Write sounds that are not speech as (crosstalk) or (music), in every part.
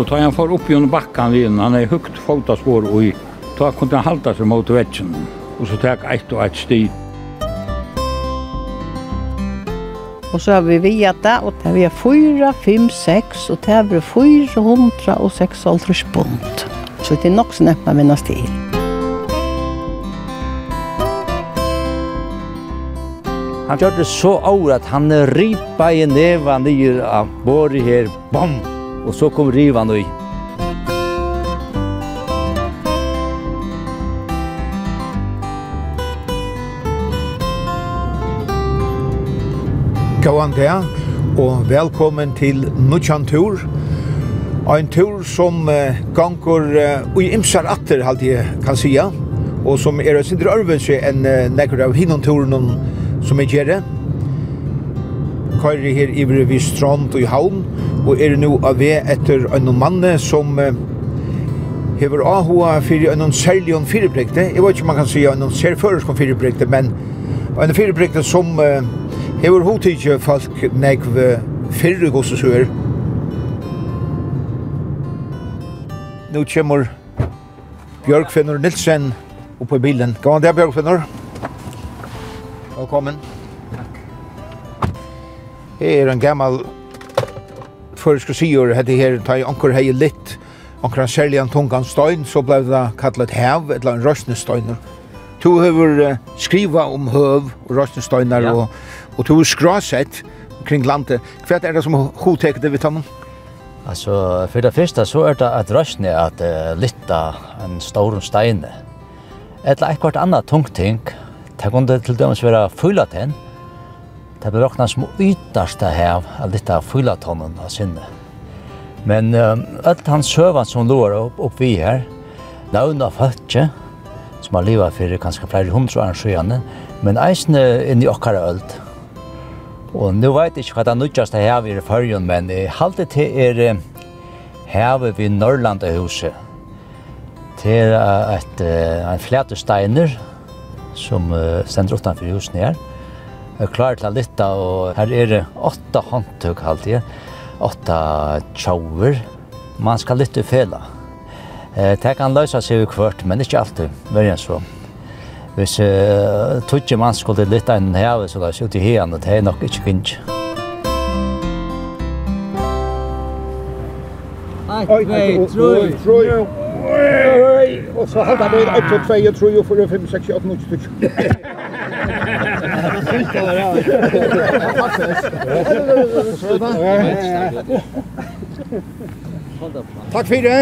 Så tar han för upp genom backen igen. Han är högt fotaspår och i. Då kunde han halta sig mot väggen. Och så tar ett och ett steg. Och så har vi veta och det vi har 4, 5, 6 och det har vi 400 och 6 bond. Så det är nog så nätt man minnas till. Han gjør det så over at han ripa i neva nyer av båret her, bom! og så kom rivan i. Gåan det, og velkommen til Nutsjan Tur. Ein tur som uh, ganger uh, ui imsar atter, halte jeg kan sija, og som er en sindre ørvelse enn uh, nekker av hinnom turen som er gjerne. Køyre her i vi strand og i havn, og er nu av ve etter en manne som uh, hever ahua fyrir en særlig en fyrirbrekte. Jeg vet ikke om man kan si en særførersk en fyrirbrikte, men en fyrirbrekte som uh, hever hodtidje folk negv fyrre gossesøer. Nå kommer Bjørkfinnur Nilsen oppe i bilen. Gå an det, Bjørkfinnur. Velkommen. Takk. Her er en gammal føreske sier hette her, ta i anker hei litt, anker han særlig en tungan støyn, så ble det kallet hev, eller en røsnesteiner. Du har skriva om høv og røsnesteinar, ja. og, og du har skrasett kring landet. Hva er det som hodteket det vi tar Altså, for det første så er det at røsne at uh, lytta en stor steine. Eller et hvert annet tungt ting, det kunne til dømes være fulaten, Det blir råkna som ytterste hev av dette fylatonnen av sinne. Men um, alt hans søvann som lår opp, opp vi her, launa føtje, som har livet for kanskje flere hundre år siden, men eisne inn i okkara ølt. Og nu vet jeg ikke hva det nødjaste hev er i førjen, men jeg halte til er hevet ved Norrlandehuset. Det er et, en flætesteiner som uh, stender utenfor husene her, er klar til å lytte, og her er det åtta håndtøk alltid, åtta tjauer. Man skal lytte fela. Eh, det kan løse seg hvert, men ikke alltid, verre enn så. Hvis uh, tog man skulle lytte inn her, så la ut i hien, og det er nok ikke kvinnet. Oj, nej, troj, oi, Och så hade vi 1, 2, 3, 4, 5, 6, 8, 9, 10. Takk for det.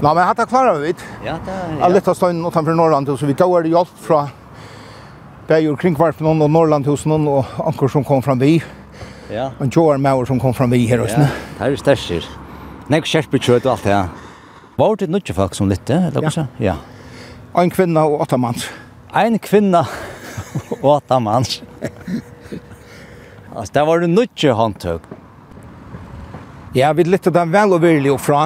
Nå, men hatt er klarer vi vidt. Ja, det er... Ja. Litt av støynen utenfor Norrland, så vi tar er hjelp fra Bæger kringkvarpen og Norrlandhusen og anker som kom fram vi. Ja. Og Joar Mauer som kom fram vi her også. Ja, det er størst. Nei, kjærpe kjøtt og alt det, ja. Var det nødvendig folk som lytte, eller hva? Ja. ja. En kvinne og åtta manns. En kvinne åtta mann. (laughs) Alltså det var det nutje handtøk. Ja, vi lytte den vel og virkelig oppfra.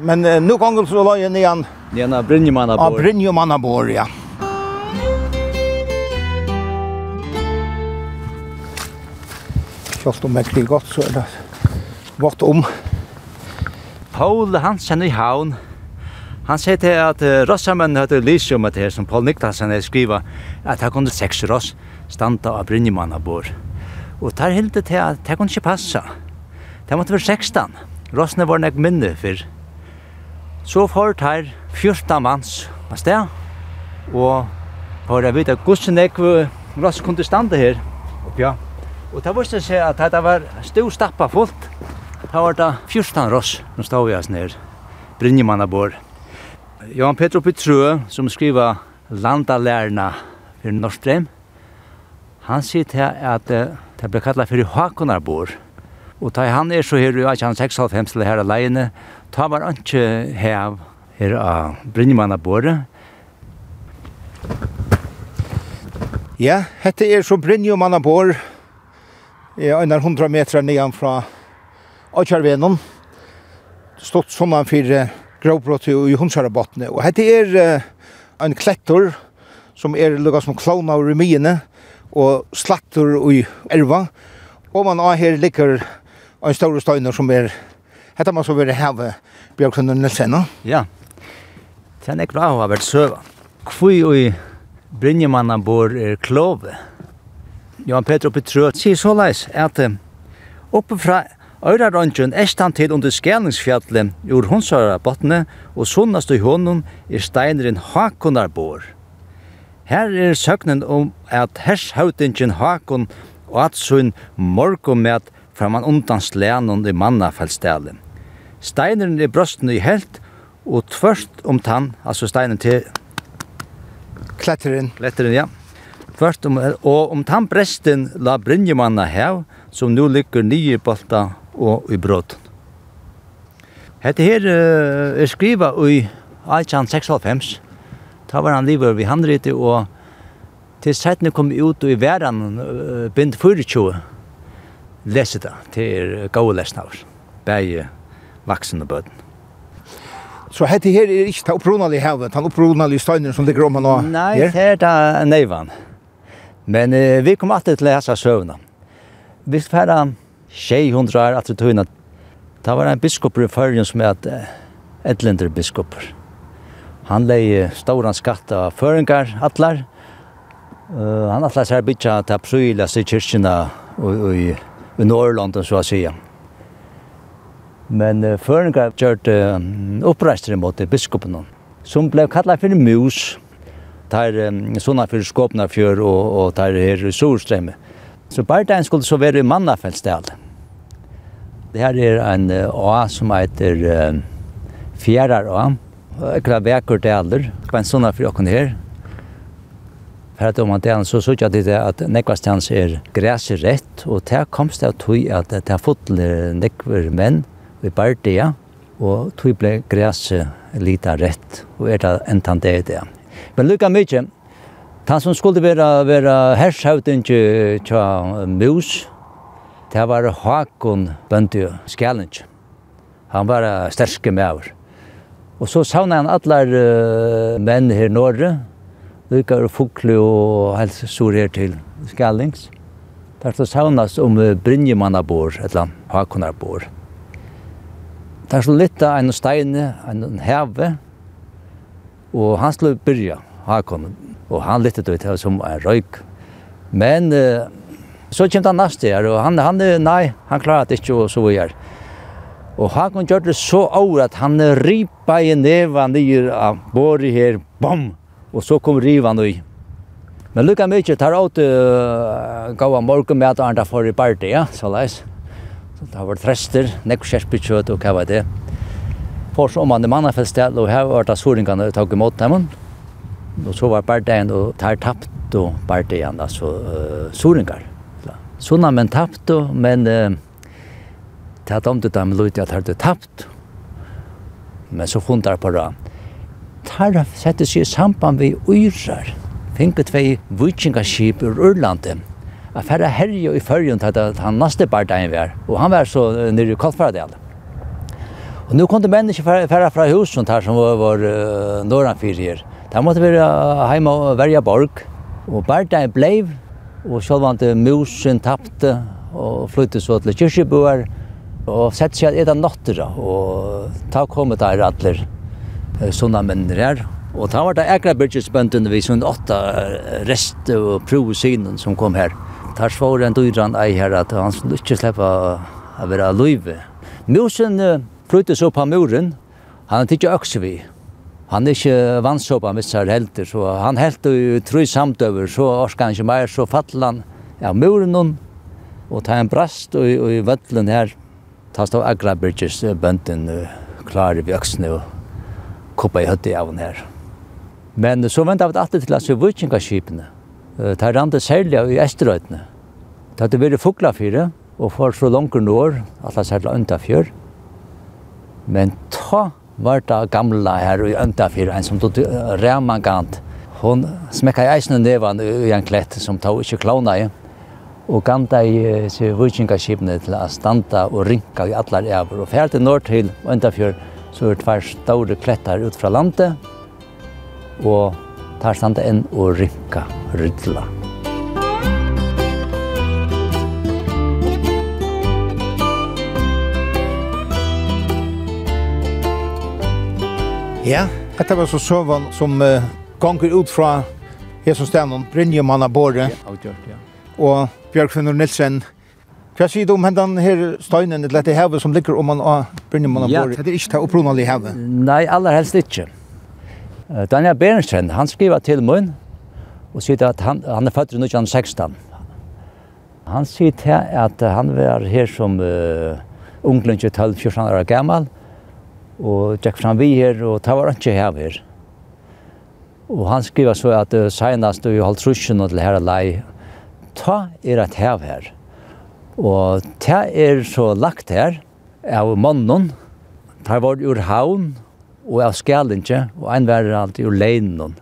Men uh, nu ganger så la jeg ned igjen. Brynjemanna av Brynjemannabor. Av Brynjemannabor, ja. Kjølt om jeg klir godt, så er det vått om. Paul Hansen i havn. Han sier til at uh, hadde lyst om at her som Paul Niklasen hadde skriva at her kunne seks Ross standa av Brynjemanna bor. Og der helt det til at det kunne ikke passa. Det måtte være 16. Rossene var nek minne for. Så fort her 14 manns av sted. Og for jeg vet at gussen nek Ross kunne standa her. Oppja. Og det viste seg at det var stor stappa fullt. Det var det 14 Ross som stod vi oss ned. Brynjemann bor. Johan Petro Petrø, som skriver Landalærna for Norstrem, han sier til at det blir kallet for Hakonarbor. Og da han er så her, i er 96 til her alene, ta var han ikke her her av Brynjemannabordet. Ja, hette er så Brynjemannabor, jeg er 100 meter nedan fra Akjarvenon, stått sånn for grovbrott i hundsarabottene. Og dette er en klettor som er lukka som klona og remiene og slattor i erva. Og man har her ligger en stor støyner som er Hetta man så vera hava Bjørksundur Nilsen. Ja. det er bra hava vært søva. Kvui og Brynjemanna bor er klove. Johan Peter oppe trøt sier så leis at oppe fra Øyra røntgen er stand til under skælingsfjallet ur hundsøra botne, og sunnast i hånden er steineren Hakonarbor. Her er søknen om at hershautingen Hakon og at sunn morgomet fra man undan slænen i mannafellstælen. Steineren er brøsten i helt, og tvørst om tann, altså steinen til... Kletteren. Kletteren, ja. Tvørst om, og om tann bresten la Brynjemanna hev, som nu ligger nye bolta og i bråten. Hette her uh, er skriva i 1896. Da var han livet vi handrite og til settene kom ut i verden uh, bind 24 lese det til gode lesnaver. Begge vaksne bøten. Så hette her er ikke ta opprunalig hevet, han opprunalig støyner som ligger om man nå? Nei, her? det er da neivan. Men uh, vi kom alltid til å lese søvnene. Vi skal 600 år etter tøyna. Det var en biskoper i Førjen som er Edlender biskoper. Han leie stauran skatt av føringar, atlar. Uh, han atlas her bytja til Pryla i kyrkina i, i Norrland, så å sige. Men uh, føringar gjørt uh, oppreistere imot biskopen, som ble kallat for mus. Tar um, sånne for skåpna og, og tar her i Sorstrømme. Så bare den skulle så være i mannafellsdelen. Det her er en å som heter uh, Fjærar å. Ekla vekker til alder. Det var en sånn for åkken her. For at om man tjener så sier jeg at att er græser rett, og det komst av tog at det er fotler nekver menn i Bardia, og tog ble græset lite rett, og er det entan det det. Men lukka mykje, han som skulle være, være hershautinge tja mus, Det var Håkon Bøndø Skjælens. Han var sterske med over. Og så savna han allar uh, menn her i Norge. Lykka fukle og helsesor her til Skjælings. Der så savnas om uh, Brynjemannabor, et eller annet Håkonarbor. Der så lytta en steine, en heve, og han skulle byrja Håkon. Og han lytta det som en røyk. Men uh, Så kjem han neste her, og han, han, nei, han klarer det ikke, og så er. Og han gjør det så over at han ripa i neva nye av båri her, bom, og så kom riva i. Men lukka mykje tar åt uh, gav morgen med at han får i party, ja, så leis. Så det har vært trester, nekk kjerspikjøt og hva var det. For så om han i mannafellstel, og her var det soringene og tog imot dem. Og så var partyen, og tar tapt og partyen, altså uh, soringar. Sånn men tapt, men eh, det hadde omtid dem lute at hadde tapt. Men så fundar på det. Tar sette seg i samband med uyrar. Finket tvei vikingaskip ur Urlandet. Jeg færre herje i førjen til at han naste bardein var. Og han var så nere i Koltfaradel. Og nu kom det mennesker færre fra husen her som var, var uh, norranfyrir. Der måtte vi uh, heima og verja borg. Og bardein bleiv Og sjálvandi musen tappte og flyttet så til kyrkjebøer og sett seg etter nattere og ta kommet der atler sånne menner her. Og ta var det ekra byrkjesbøndene vi sånn åtta rest og provosynen som kom her. Tar svar en døyran ei her at han skulle ikke slippe å være løyve. Musen flyttet så på muren. Han tikk økse vi Han er ikke vannsåpa med seg helter, så han helt og tru samtøver, så orska han ikke mer, så fattel han av ja, muren hon, og ta en brast og, og i vøtlen her, ta stå agrabridges bønten klar i vjøksene og koppa i høtti av henne her. Men så vant av alltid til at så vikingaskipene, ta rande særlig i Esterøytene. Ta hadde vært fuglafyre, og for så langt nord, alle særlig undafjør. Men ta var det gamla her i Øntafyr, en som tog Remangant. Hon smekka i eisen nevan i en klett som tog ikke klauna i. Og ganta i se vikingaskipene til å standa og rinka i allar æver. Og fjerde nord til Øntafyr så er tvær store klettar ut fra landet. Og tar standa inn og rinka rydla. Ja, dette var så søvann som uh, ganger ut fra Jesus Stenon, Brynje mann Båre. Ja, avgjort, ja. Og Bjørkfinner Nilsen. Hva sier du om hendan her støynen, eller dette hevet som ligger om man av Brynje mann Båre? Ja. Det er ikke det opprunalige hevet? Nei, aller helst ikke. Daniel Berenstrand, han skriver til munn, og sier at han, han er født i 1916. Han sier til at han var her som uh, unglinje 12-14 år gammel, og gikk fram vi her, og det var ikke her her. Og han skriver så at uh, senast du holdt rusjen til her lei, ta er et hev her. Og ta er så lagt her av mannen, ta var ur havn og av skælinje, og en var alltid ur leinen.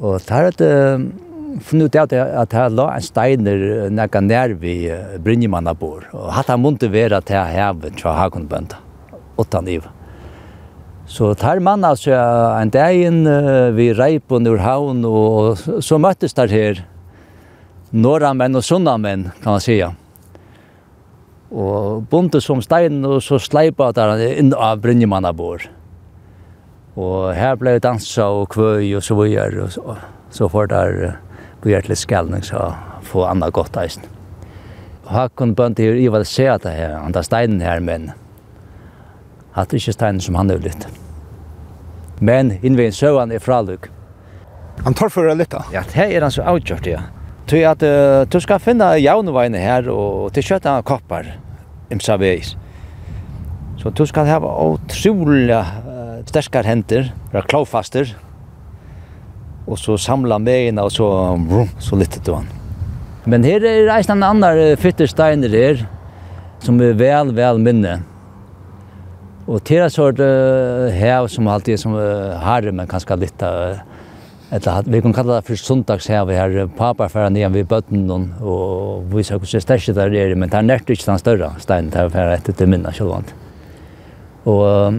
Og ta er et uh, funnet ut at at her la en steiner nekka nær vi Brynjemanna bor. Og hatt han måtte være til hevet fra Hagunbønda, åttan iva. Så tar man altså en dag inn vi reip og Nordhavn, og så møttes der her norramenn og sunnamenn, kan man säga. Og bunte som stein, og så sleipa der inn av Brynjemannabor. Og her ble dansa og kvøy og så videre, og så får der på hjertelig skalning så få anna godt eisen. Og her kunne bønte her, i var det se at det her, andre steinen her, men at det ikke er steinen som han er litt. Men innvinn søvann er fraluk. Han tar for det litt da? Ja, det er han så avgjort, ja. Tøy at uh, du skal finne jaunveine her, og til kjøtta han koppar, imsa veis. Så du skal ha utrolig uh, sterskar hender, være klavfaster, og så samla meina, og så, vrum, så lyttet du han. Men her er eisen en annan fyttersteiner her, som er vel, vel minne. Och det är sort här som alltid som har men kanske lite eller vi kan kalla det för sundags här pappa för när vi bötten och vi så hur stäsch där är det men där närt inte den större stein där för att til minna självant. Och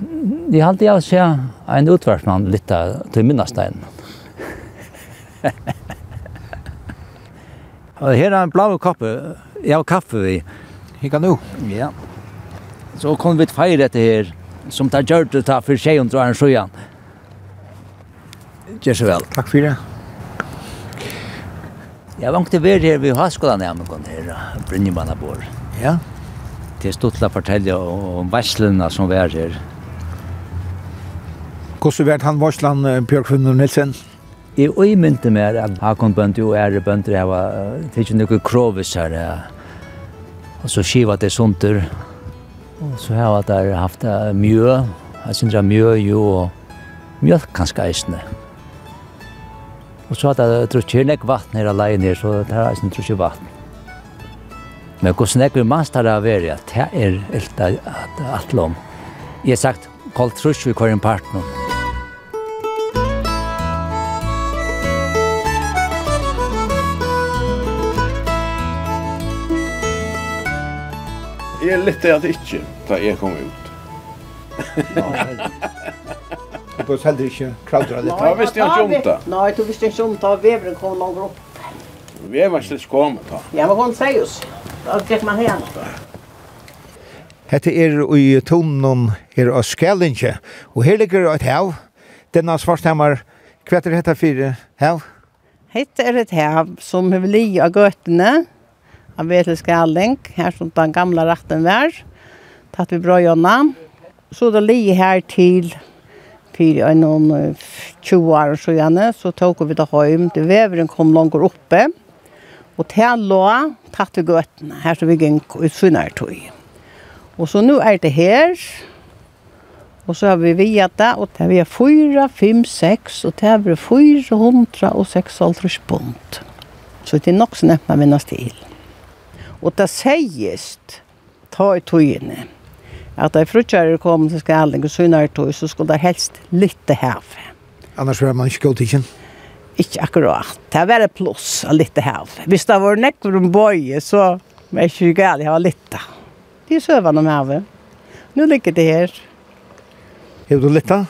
det har alltid jag ser en utvärsman lite till minna stein. Och här er en blå kopp. Jag har kaffe vi. Hur nu. Ja. Så kom vi til feire etter her, som tar gjør det ta for tjejen og drar en sjøen. Gjør så vel. Takk for det. Jeg var ikke vært her ved Haskolan hjemme, her, Brynjemanna bor. Ja. Det er stort å fortelle om varslene som var her. Hvordan var han varslan Bjørk Hundur Nilsen? Jeg øymynte meg at Hakon Bøndi og Ære Bøndi var ikke noe krovis her. Og så skiva det sunter. Og Så har jeg der haft mjø, jeg synes det er mjø jo, og mjølk kanskje eisende. Og så har det drukket nek vatten her alene, her, så det har eisende drukket vatten. Men hvordan nek vi mast har det vært, det er helt alt om. Jeg har sagt, kall trus vi kvar en partner. Jeg lette at ikke da jeg kom ut. Du bør heller ikke kravdra litt. Nei, visste jeg ikke om det. Nei, du visste ikke om det. Veveren kom langt opp. Veveren slett kom da. Ja, men hon säger oss. Då gikk man hem. Hette er i tonen her av Skellinge, og her ligger et hev. Denne svarstemmer, hva er dette fire hev? Hette er et hev som er li av gøtene, av Vetelskaling, her som den gamla ratten var, tatt vi bra gjennom. Så det li her til fyrir og noen 20 år så gjerne, så tok vi det hjem. Det veveren kom langer oppe, og til lå tatt vi gøttene, her som vi gikk ut sunnere tog. Og så nå er det her, og så har vi viet det, og det er vi 4, 5, 6, og det er vi 406 pund. Så det er nok så nevnt man vinner til. Og det sies, ta i togene, at da frutjere kom til Skalling og synere tog, så skulle det helst litt hav. Annars var man ikke god tidsen? Ikke akkurat. Det var et pluss av litt hav. Hvis det var nekker om bøye, så var det ikke galt, å ha litt. De søvende om havet. Nå ligger det her. Har du litt av?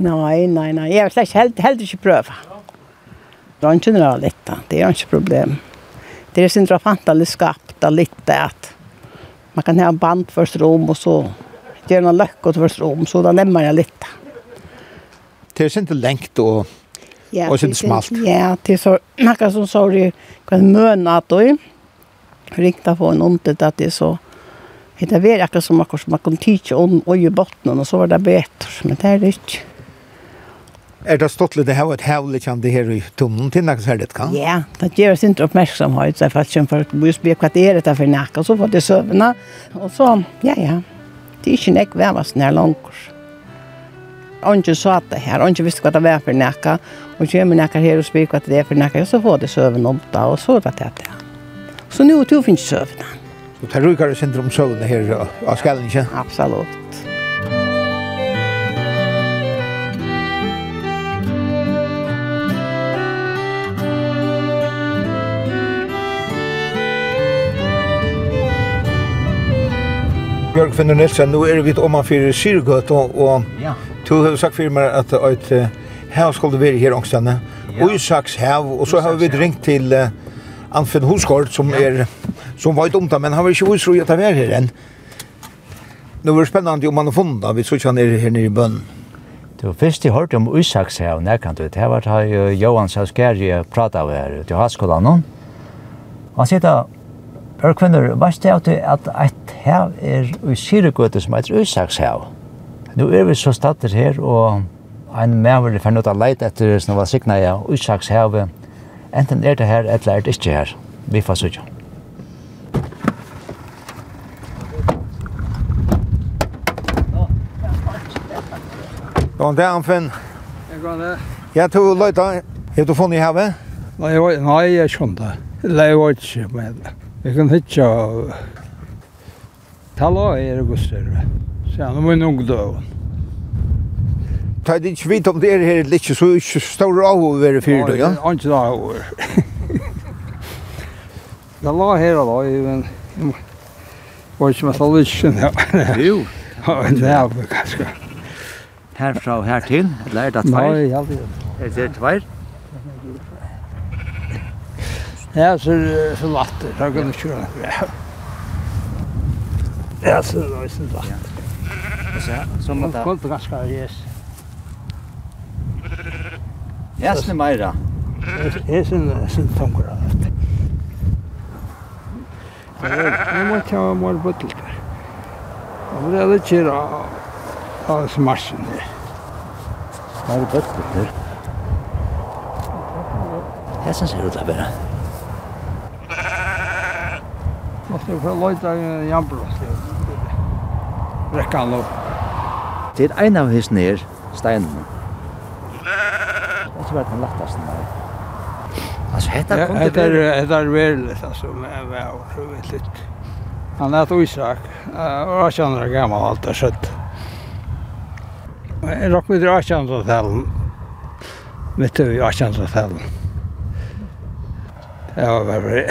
Nei, nei, nei. Jeg vil slett helt, helt ikke prøve. Det er ikke noe litt av. Det er ikke problem. Det er sin drafantaliskap flytta lite att man kan ha band för rum och så göra några läckor för rum så då nemmer jag lite. Det er inte lengt och Ja, och sen smalt. Ja, det är så några som sa det kan möna att då rikta på en ontet att det är så Det är akkurat som akkurat som man kan tykje om och i botten och så var det bättre, men det er det ikke. Er det stått litt her et hevlig kjent det her i tunnen til noe særlig kan? Ja, det gjør oss ikke oppmerksomhet, så jeg får ikke for å spørre hva det er dette for nækket, så får det søvnene. Og så, ja, ja, det er ikke nek vevast nær langt. Og sa det her, og visste hva det var for nækket, og kommer nækket her og spyr hva det er for nækket, og så får det søvnene opp da, og så var det det. Så nå er det jo finnes søvnene. Så tar du ikke syndrom søvnene her av skallen, ikke? Absolutt. Björk Finnur Nilsen, nu er vi om man fyrir Syrgøt, og, og ja. du har sagt fyrir meg at et hev skal det være her ångstene, ja. og Isaks hev, og så har vi ringt til uh, Anfinn Husgaard, som ja. er, som var dumt, men han var ikke usro i at han er her enn. Nå var det spennende om han har funnet, vi så ikke han er her nere i bønnen. Du, først jeg hørte om Isaks hev, nærkant du, det var det Johan Salskeri pratet av her, til Haskolan, og han sier da, Børkvinner, vet du at at et hev er i Syregøte som heter Øsakshev. Nå er vi så stater her, og en maver er ferdig å leite etter som var sikna i Øsakshev. Enten er det her, eller er det ikke her. Vi får sutja. Gåan det, Anfinn. Gåan det. Jeg tog løyta. Er du funnet i havet? Nei, nei, jeg skjønner det. Nei, jeg var ikke med. Jeg kan hitja tala er gusser. Sen om min ungdom. Ta det ikke vidt om det er her litt, så ikke står av å være fyrt, ja? Han ikke da over. Det la her da, men var ikke mest av lykken, ja. Jo. Ja, det er kanskje. Herfra og hertil, eller er det tvær? Nei, ja, det er det. Er det tvær? Ja, så så vatt. Så kan du köra. Ja. Ja, så är det vatt. Så så mot där. Kolt ganska yes. Jasne Meira. Es en sin tonkra. Nu måste jag mål där. Och det är det kira av smarsen där. Har du bottelkar? Jag syns det är det måste jag få i en jambrost. Räckan upp. Det är en av his ner stenen. Det var den lättaste där. Alltså hetta kom det där det är väldigt alltså men wow, så väldigt. Han är då Isak. Och jag känner gammal allt det skött. Jag rock med jag känner det här. Mitt i jag känner det här. Ja, vad var det?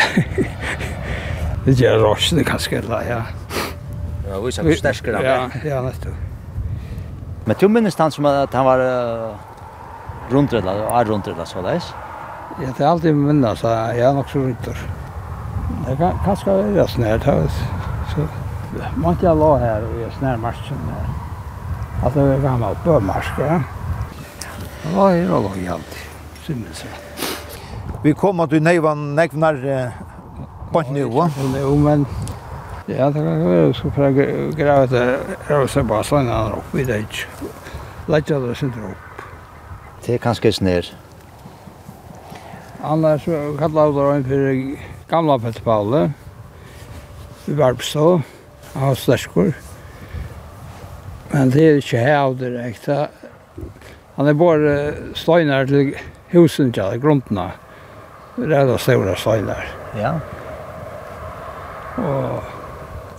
det gjør røsene kanskje, eller ja. Ja, vi ser sterskere. Ja, ja, nettopp. Men du minnes han som at han var uh, rundredla, er rundredla, så det er? Ja, det har alltid minnes så jeg er nok så rundredla. Det kan kanskje være snært her, så man ikke la her og jeg snær marsjen her. At det var gammel bømarsk, ja. Det var her og lå i alt, synes jeg. Vi kom at du nøyvann nekvnar på nu, va? Jo, men... Ja, det kan være så for å grave etter Rosenbassen han opp i det ikke. Lætja det sin opp. Det er kanskje snir. Annars så kallar det en fyrir gamla Petterpalle. Vi var på så av var. Men det är inte här direkt. Han är bara støyner till husen til gruntene. Det er da stora støyner. Ja. Og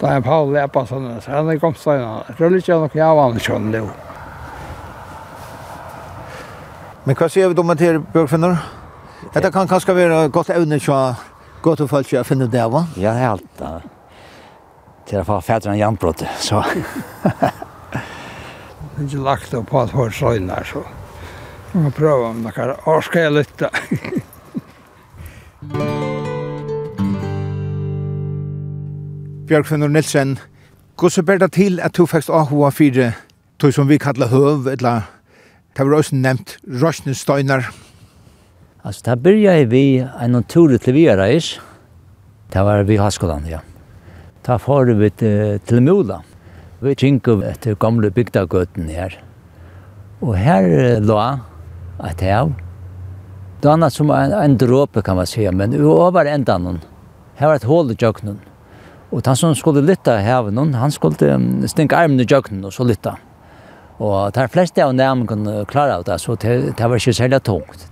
da er Paul Lepa sånn, så han er kommet seg innan. Jeg tror ikke nok jeg var han kjønn nå. Men hva sier vi om det her, Bjørkfinner? Dette kan kanskje være godt evne til å gå til folk til å finne det, va? Ja, det er alt da. Til å få fædre en jernbrott, så. (laughs) Det er ikke lagt opp på at folk søgner, så. Vi må prøve om dere orsker jeg lytte. Thank. Bjørkfinnur Nilsen, hvordan ber det til at du fikk AHA 4, tog som vi kallar høv, eller det var også nevnt Røsnestøyner? Altså, da byrja vi en tur til vi reis, det var vi Haskolan, ja. Da får vi til Mula. Vi kjenker etter gamle bygdagøten her. Og her lå et hev, Det var annat som en, en dråpe kan man säga, men over enda noen. Her var et hål i jöknen. Og han som skulle lytta heven, han skulle um, stinka armen i jøkken og så lytta. Og de fleste av dem kunne klare av det, så det, det var ikke særlig tungt.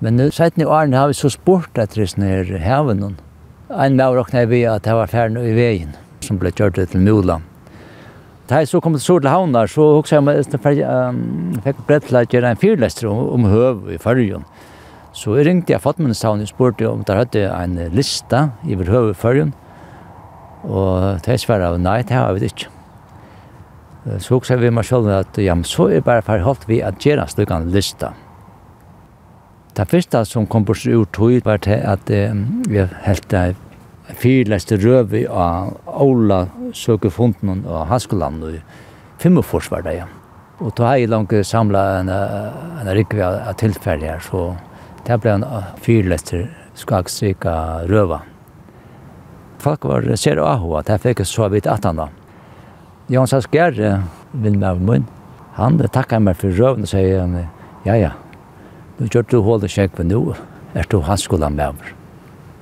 Men nu sett ni Arne har vi så sport etter det her heven. En med råkna vi at det var ferden i veien som ble kjørt til Mola. Da jeg så kom til Sorle Havnar, så hukse jeg med at jeg fikk brett til å gjøre en fyrlester om, om høv i fargen. Så jeg ringte jeg Fatmanestavn og spurte om der hadde en lista i høv i fargen. Og det svarer av nei, det har vi ikke. Så også vi meg selv at ja, så er bare forholdt vi at gjøre en slik lista. Det første som kom på seg ut tog var til at vi helt det fyrleste røve av Ola søkefunden og Haskoland og Fimmerfors var det, ja. Og da har jeg langt samlet en, en rikve av tilfeller her, så det ble en fyrleste skakstrykka røve folk var ser ahua, det fikk så vidt at han da. Jan Sasker, vinn med munn, han takket meg for røven og sier, ja, ja, du kjørt du hålet kjekk for nå, er du hans skolen med over.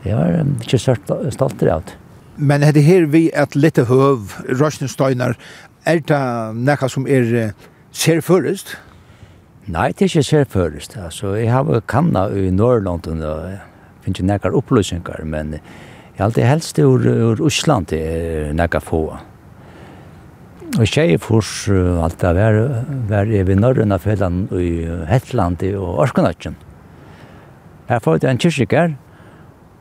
Jeg var ikke stolt av det. Men er det her vi et lite høv, Røsnestøyner, er det noe som er ser først? Nei, det er ikke ser først. Altså, jeg har kanna i Norrlanden og finnes ikke noen opplysninger, men... Uh, Jeg har alltid helst ur, ur Osland til er nekka få. Og tjeje fors uh, alt det var, var jeg ved Norrøna fjellan i Hetland og Orskonatsjen. Her får jeg en kyrkjeker,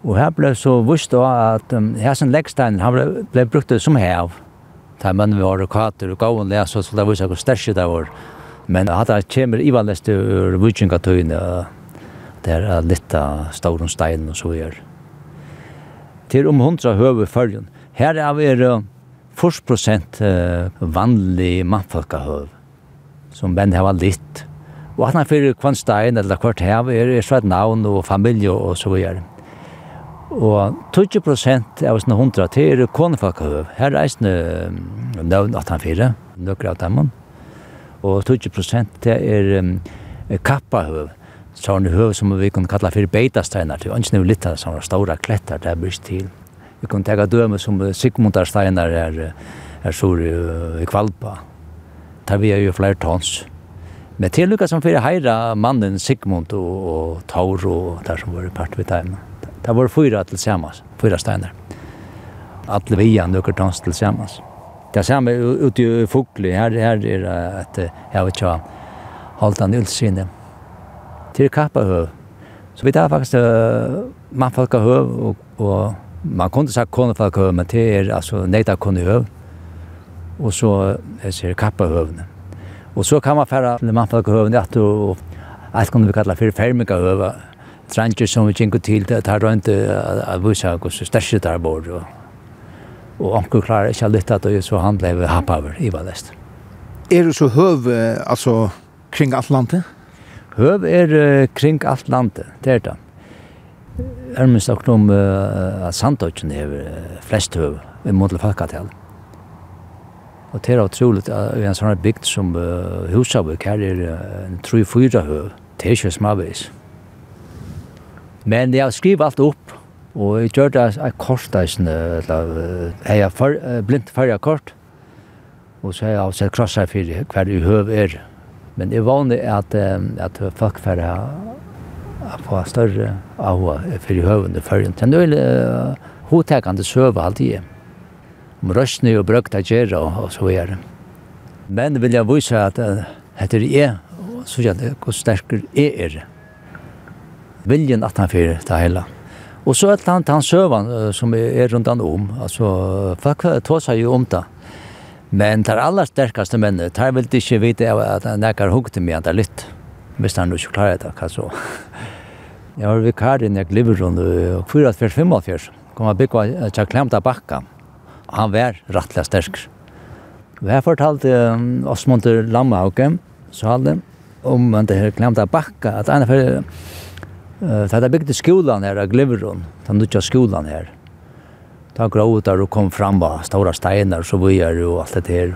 og her ble så vust da at um, her som leggstein han ble, ble brukt som hev. Da menn vi var og kater og gavn det, så, så det var hvor største det var. Men at det kommer i ivanleste ur vujengatøyene, det er litt av stauren stein og så gjør. Er til om hundra høve følgen. Her er vi 40 prosent vanlig mannfolkahøv, som menn hava litt. Og han er fyrir kvanstein eller kvart hev er svært navn og familie og så videre. Og 20 prosent av sånne hundra til er konefalkahøv. Her er eisne navn 84, nøkker av dem. Og 20 prosent til er kappahøv så har han høy som vi kunne kalla fyrir beitasteinar til ønsken er litt av sånne stora klettar der bryst til vi kunne tega døme som Sigmundarsteinar er, er stor i, i Kvalpa der vi er jo flere tons men tillukka som fyrir heira mannen Sigmund og, og Taur og der som var part vid teim der var fyra til samas, fyra steinar alle via nøkker tons til samas. Det samme ute i Fugli, her, her er at jeg vet ikke hva, Haldan Ulsine, til kappahøv. Så vi tar faktisk uh, mannfolkahøv, og, og man kunne sagt konefolkahøv, men det er altså neida konehøv, og så jeg ser kappahøvene. Og så kan man færa til mannfolkahøvene, at du, og alt kunne vi kalla for fermingahøv, tranger som vi gikk til, det tar rundt av vissa hos største der bor, og, og onker klarer ikke å lytte til, så han ble happaver i Valest. Er du så høv, altså, kring Atlantet? Høv er uh, kring alt landet, det er det. Er minst nok om uh, at Sandøkken er uh, flest høv, i måte til Og det er utroligt at vi i en sånn bygd som uh, Husavik, her er uh, en 3-4 høv, det er ikke smavis. Men jeg har skrivet alt opp, og jeg gjør det et kort, eller jeg har blindt førre kort, og så har jeg sett krosser for hver høv er det Men det er vanlig at, at folk færre få større av for i høvende førjen. Det er noe hodtekende søve alltid. Om røstene og brøkta gjerra og så er det. Men vil jeg vise at etter jeg, så er det hvor sterker jeg er. Viljen at han fyrer det hele. Og så er det han, han søvan som er rundt han om. Altså, folk tar seg jo om det. Men tar aller sterkaste männen, tar väl inte vita att han näkar hugg meg, mig att litt. Hvis han ikke klarer det, hva så. (laughs) Jeg var vikar i när Gliverund och 4-4-5-4. Kom han bygge og tja klämta bakka. Han var rettelig sterk. Vi har fortalt um, Osmond Lammehauke, så hadde om han det här klämta backa. Att han för, uh, det hade byggt skolan här av Gliverund. den nutjade skolan här ta grået der og kom fram var stora steiner så vi er og alt det her.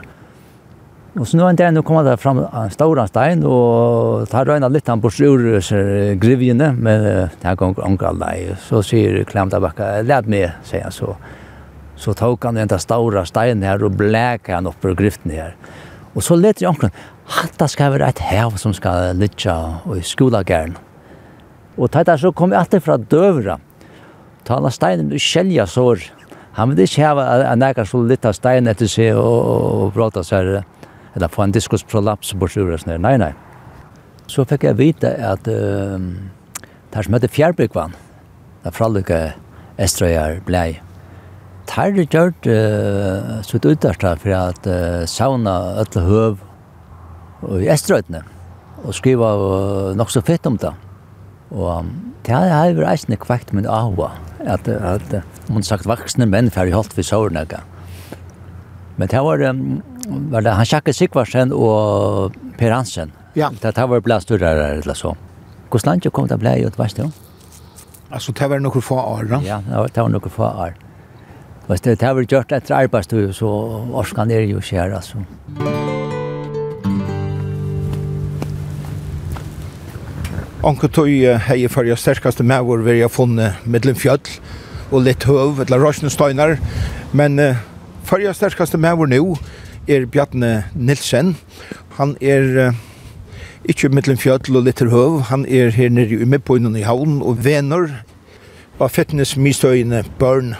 Og så nu en dag nu kom det fram en stora stein og tar røyna litt han på sur grivjene men det her kom onkel nei så sier klemt av bakka lät meg säger han så. Så tog han den där stora steinen här och bläka han upp på griften här. Och så lät jag onkeln hatta ska vara ett hav som ska ligga och i skolagärn. Och tajta så kom jag alltid från dövra. Tala steinen du skälja sår Han vil ikke ha en nekar så litt av stein etter seg og, og bråta seg, eller få en diskusprolaps bort ur og sånn. Nei, nei. Så fikk jeg vite at uh, der som heter Fjærbygvann, der fralukka Estrøyar blei, Tar er gjort uh, sitt utdarsta for at uh, sauna ødle høv i Estrøytene, og skriva uh, nok så fett om det. Og det har jeg vært eisende kvekt min ahua, at, at man sagt vaksne menn færre holdt vi sårnega. Men det var, var det, han sjakket Sigvarsen og Per Hansen. Ja. Det, det var blei større eller så. Hvordan landet kom det blei ut, veist du? Altså, det var noen få år, da? Ja, det var noen få år. Det har vært gjort etter arbeidstøy, så orskan er jo skjer, altså. Musikk Onkel tog hei for jeg sterkaste med hvor vi har funnet middelen fjøll og litt høv, eller røsne steinar. Men uh, for jeg sterkaste med nå er Bjarne Nilsen. Han er uh, ikke middelen fjøll og litt høv. Han er her nede i Midtbøynen i havn og vener av fitnessmistøyene Børn.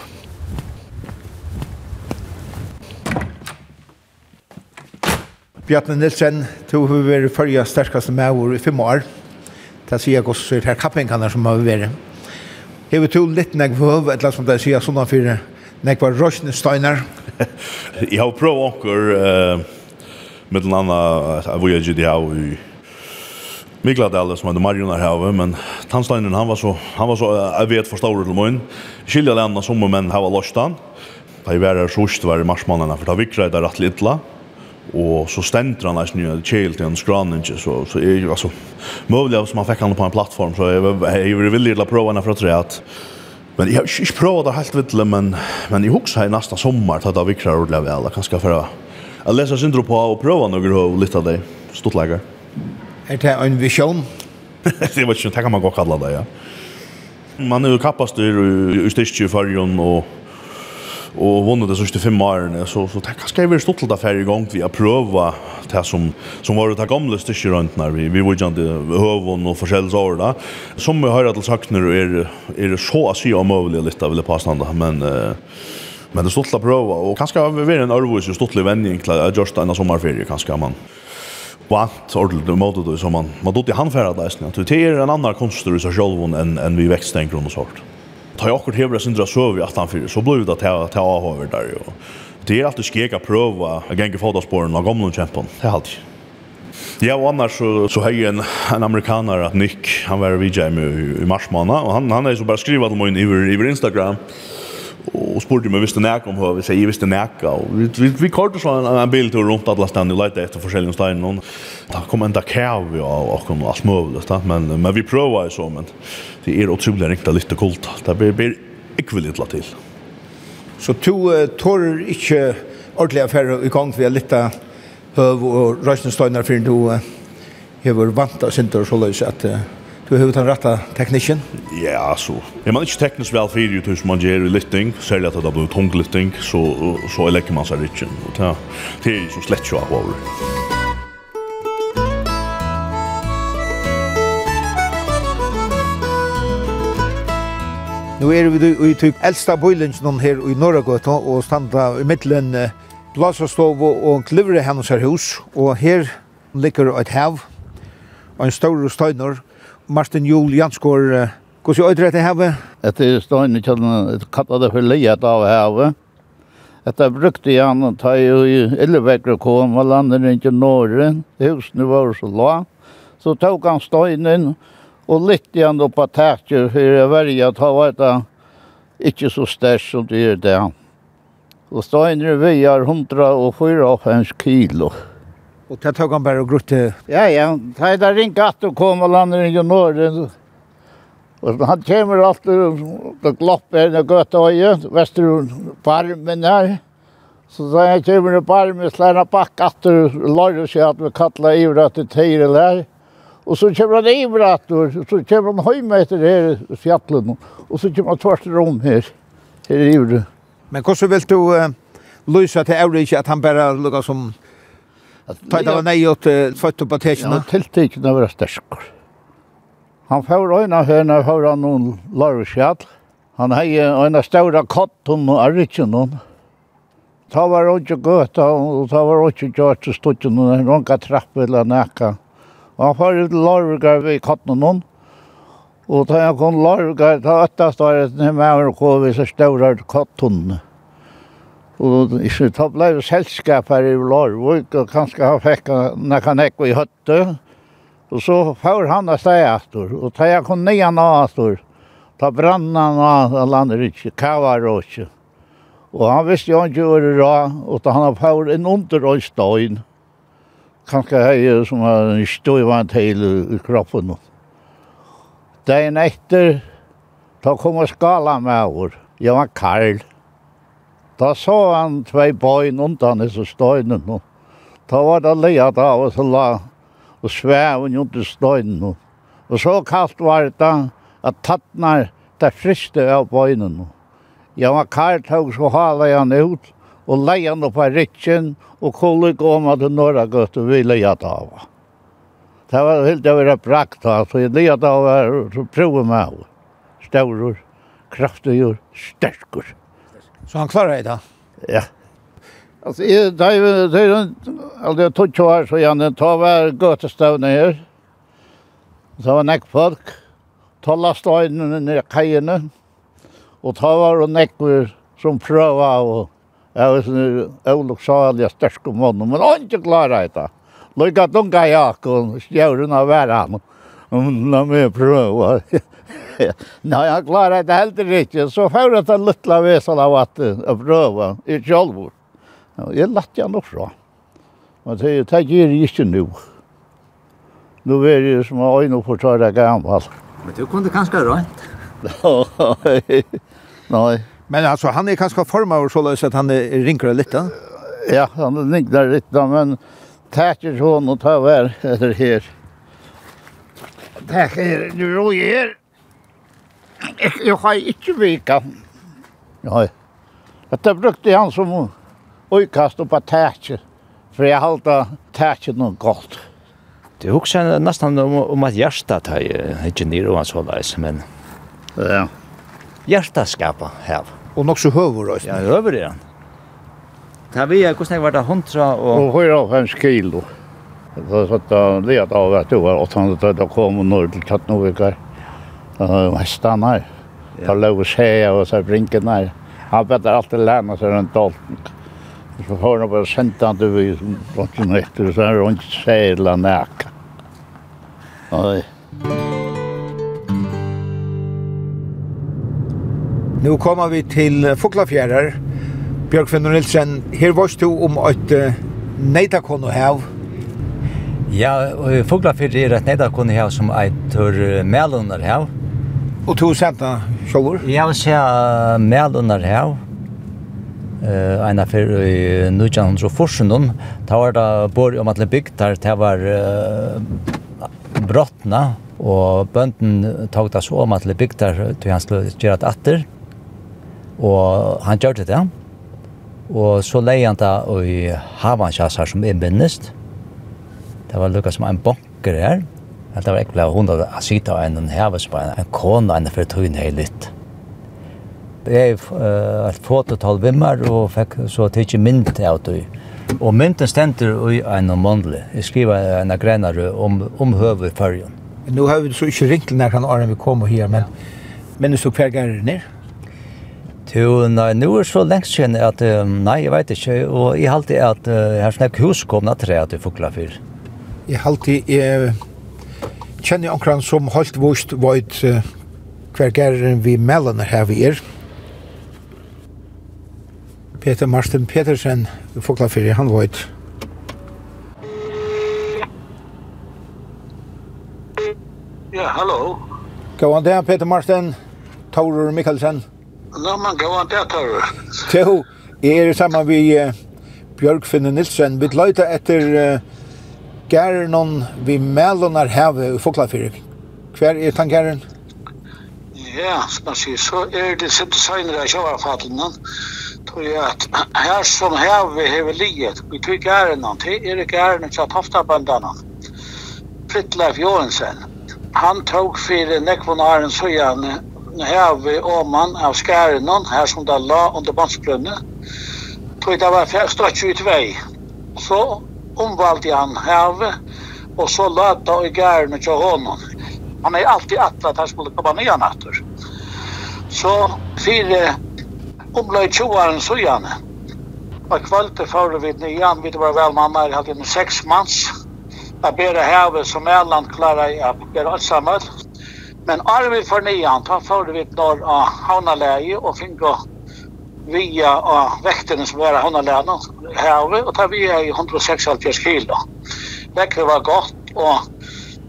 Bjarne Nilsen, du har vært førre sterkaste med i fem år. Det sier jeg også, det er kappenkaner som har vært. Jeg vil tog litt nek jeg behøver, et eller annet som det sier, sånn for nek jeg var røsne steiner. Jeg har prøvd åker, med den andre, jeg var jo ikke det i Mikladale som hade Marion här men Tannsteinen han var så han var så jeg vet for förstår til mun. Skilja landa som men här var Lostan. Det var det sjukt var marsmannen för det vikra där rätt lilla og så ständrar han nesten jo chill til en skranninge så så är ju alltså möjligt som man fick han på en plattform så jeg jag jag vill vilja prova när för tre at men jag ikke provar det helt vitt men men i hooks her nästa sommar tar det vikrar ordla väl kanske för att läsa syndro på og prova noe og litt av det stort läger. er det en visjon det var ju tackar man godt kalla det ja. Man er jo kapastur i styrstju förjon och og vunnet det siste fem årene, så så tack ska vi stå til det færre gång vi har pröva det som som var det gamle styrke rundt når vi vi var ju inte hövon och förskäls år da. som vi har att sagt nu är är så å si om möjligt lite det passa ända men Uh, men det stolt att prøve, och kanske har vi en örvus stolt vändning till just en sommarferie kanske man vant ordentlig måte det som man man då till han färdas nu. Det er en annan i seg selv enn än vi växte en grund och sort ta jag kort hevra syndra så vi att han för så blev det att ta ta över där ju. Det är alltid skeka prova att gänga fotbollsspåren av gamla champion. Det är alltid. Ja, og annars så, så har en, en amerikanare, Nick, han var VJ med i mars månad och han, han er så bara skrivat om min iver, iver Instagram och spurte mig visste nek om hur vi säger visste nek, og vi vi, vi kortade så en, en bild til runt alle ställen og letade efter forskjellige stein og da kom enda kæv, og, och og allt möjligt men men vi provade så men det er utrolig riktig litt kult. Det blir, blir ikke veldig til. Så du uh, tårer ikke ordentlig affære i gang ved litt høv og røysnestøyner før du uh, har vant av sinter så løs at uh, du har den rette teknikken? Ja, så. Er man ikke teknisk vel for det som man gjør i lytting, særlig at det blir tung lytting, så, så legger man seg ikke. Det det er så slett ikke av over. Nu er vi i tyk eldsta bøylingen her i Norragøtta og standa i middelen Blasastov og Klivre hennes her hus. Og her ligger et hev og en stor støyner. Martin Jul Janskår, hvordan er det etter hevet? Etter støyner kjenner jeg kattet det for leiet av hevet. Etter brukte jeg han og ta i illevekker kom og landet inn til Norge. Husene var så la. Så tok han støynen og Och lite grann då tætjer, for jeg jag väljer att ha varit ikke så størst som det er där. og steiner väger 104 kilo. Og det tok han bare og grutte. Ja, ja. Det er der ringt at du kom och landade i norr. Og han kommer alltid og glopper när göta öje, vester på armen här. Så da jeg kommer i barmen, slår han back at du lär seg at vi kattler i det till tejre där. Og så kommer han över att og så kommer han hem etter her i fjallet, og så kommer han tvert rom her, her i ju. Men hvordan vil du uh, lösa til Eurich at han bare lukket som Ta det var nei åt fött på täckna. Ja, tilltäckna var stark. Han får øyne hörna hör han noen larvskjall. Han har en større katt och arritchen noen. Ta var ikke gott og ta var och gjort så stod ju någon ranka trapp eller näka. Og han får ut Larvigar ved Kattnån. Og da jeg kom Larvigar, da øttast var det med meg og kom så større katten. Og ikke, da ble det selskap her i Larvig, og kanskje han fikk nekka nekka i høtte. Og så får han av steg etter, og da jeg kom nian av etter, da brann han av landet ikke, kavar og ikke. Og han visste jo ikke hva det var, og da han fyr en under og støyn kanskje heier som har en støyvant heil i kroppen. Dagen etter, da kom og skala med over. Jeg var Karl. Da så han tvei bøyn undan disse støynen. Da var det leia da, og så la og sveven under støynen. Og så kaldt var det da, at tattnar det friste av bøynen. Jeg var Karl tog så hala han ut, og leia han opp av rikken, og kolle kom at det norra gøtt og vi leie ta av. Det var helt det var prakt da, så jeg leia da av så prøve meg av. Staurur, kraftigur, sterkur. Så han klarar det da? Ja. Alltså i där det är alltså jag tog kvar så jag den tar var götestavna ner. Så var näck folk. Tolla stöden i kajene. Och ta var och näck som pröva och Jeg var sånn oloksaliga om måned, men han ikke klarer det. Lykke at unga jakon, stjøren av hver han. Nå må jeg prøve. Nei, han klarer det heller ikke. Så får jeg den lytte vesen av at jeg prøver, i kjølvor. Jeg lette han også. Men det gjør jeg ikke nå. Nå er det som å øyne for å ta det gammel. Men du kunne kanskje rønt? Nei. Nei. Men alltså han är kanske formad och så lös att han är rinkar lite. Ja, han rinkar lite men tackar hon och tar väl eller här. Tackar nu ro här. Jag har inte vika. Ja. Det brukte han som ojkast och på tackar. För jag hållta tackar något gott. Det husker nästan om, om att hjärsta tar ju inte ner och så där men... Ja hjertaskapa hev. Och nok så hövor også. Ja, över det. Ta vi, hvordan var det, hundra og... Og høyre av hans kilo. Så satt jeg livet av at det var 800, da kom hun nord til Tattnovikar. Hestene her. Da lå seg og så brinken her. Han bedre alltid lærne seg rundt alt. Så får han bare sendt han til vi, og så er och ikke seg eller nækka. Nu kommer vi til Fuglafjærer. Bjørkvinnur Nilsen, her var du om et neidakon å hev. Ja, Fuglafjærer er et neidakon å hev som eitur melunar hev. Og to senta sjålur? Ja, vi ser melunar hev. Uh, en fyrir i 1914, da var det bor om at det bygd der, det var uh, brottna, og bønden tog det så om at det bygd der, til han skulle gjøre det atter. Og han gjør det, ja. Og så leie han da i Havansjas her som er minnest. Det var lukket som en bonker her. Det var ekkert hun hadde sitte av en heves på en, en kone enn for tøyen her litt. Jeg uh, et fototal vimmer og fikk så tidlig mynd av det. Og mynden stender i en månedlig. Jeg skriver en grenere om, om høve i fargen. Nå har vi så ikke ringt til når han vi kommer her, men minnes du hver gang er nere? Jo, nei, nå er så lengst siden at, um, nei, jeg vet ikke, og jeg halte at uh, her snakk hus kom at tre at du fukla fyr. Jeg halte, jeg kjenner omkran som holdt vust vart uh, hver gæren vi mellene her vi er. Peter Marsten Petersen, fukla fyr, han vart. Ja, hallo. Gåan det, Peter Marsten, Taurur Mikkelsen. Ja. Nå, man gav han det, tar du. Jo, er sammen med Bjørkfinne Nilsen. Vi løyte etter gæren vi melonar heve i Foklafyrir. Hver er tan gæren? Ja, som man sier, så er det sitt designer av sjøvarfattene. Tror jeg at her som heve heve liet, vi tog gæren han, det er gæren til Toftabandana. Fritleif Johansen. Han tog fyrir nekvonaren søgjane heve åman av skærenon, her som det la under bandsbrønne, tog det var stått ut vei. Så omvalgte han heve, og så la det i gærene til hånden. Han er alltid atlet at han skulle komme nye natter. Så fire omløy tjoaren sujane. Og kvalitet fører vi nyan, vi var vel mannar, hadde en seks manns. Jeg ber heve som Erland klarer jeg, å ber alt sammen. Men arvi for nian, da får vi når av Havnaläge och fingo via av vektene som var Havnaläge här og da vi er i 176 kilo. Väkter var godt, og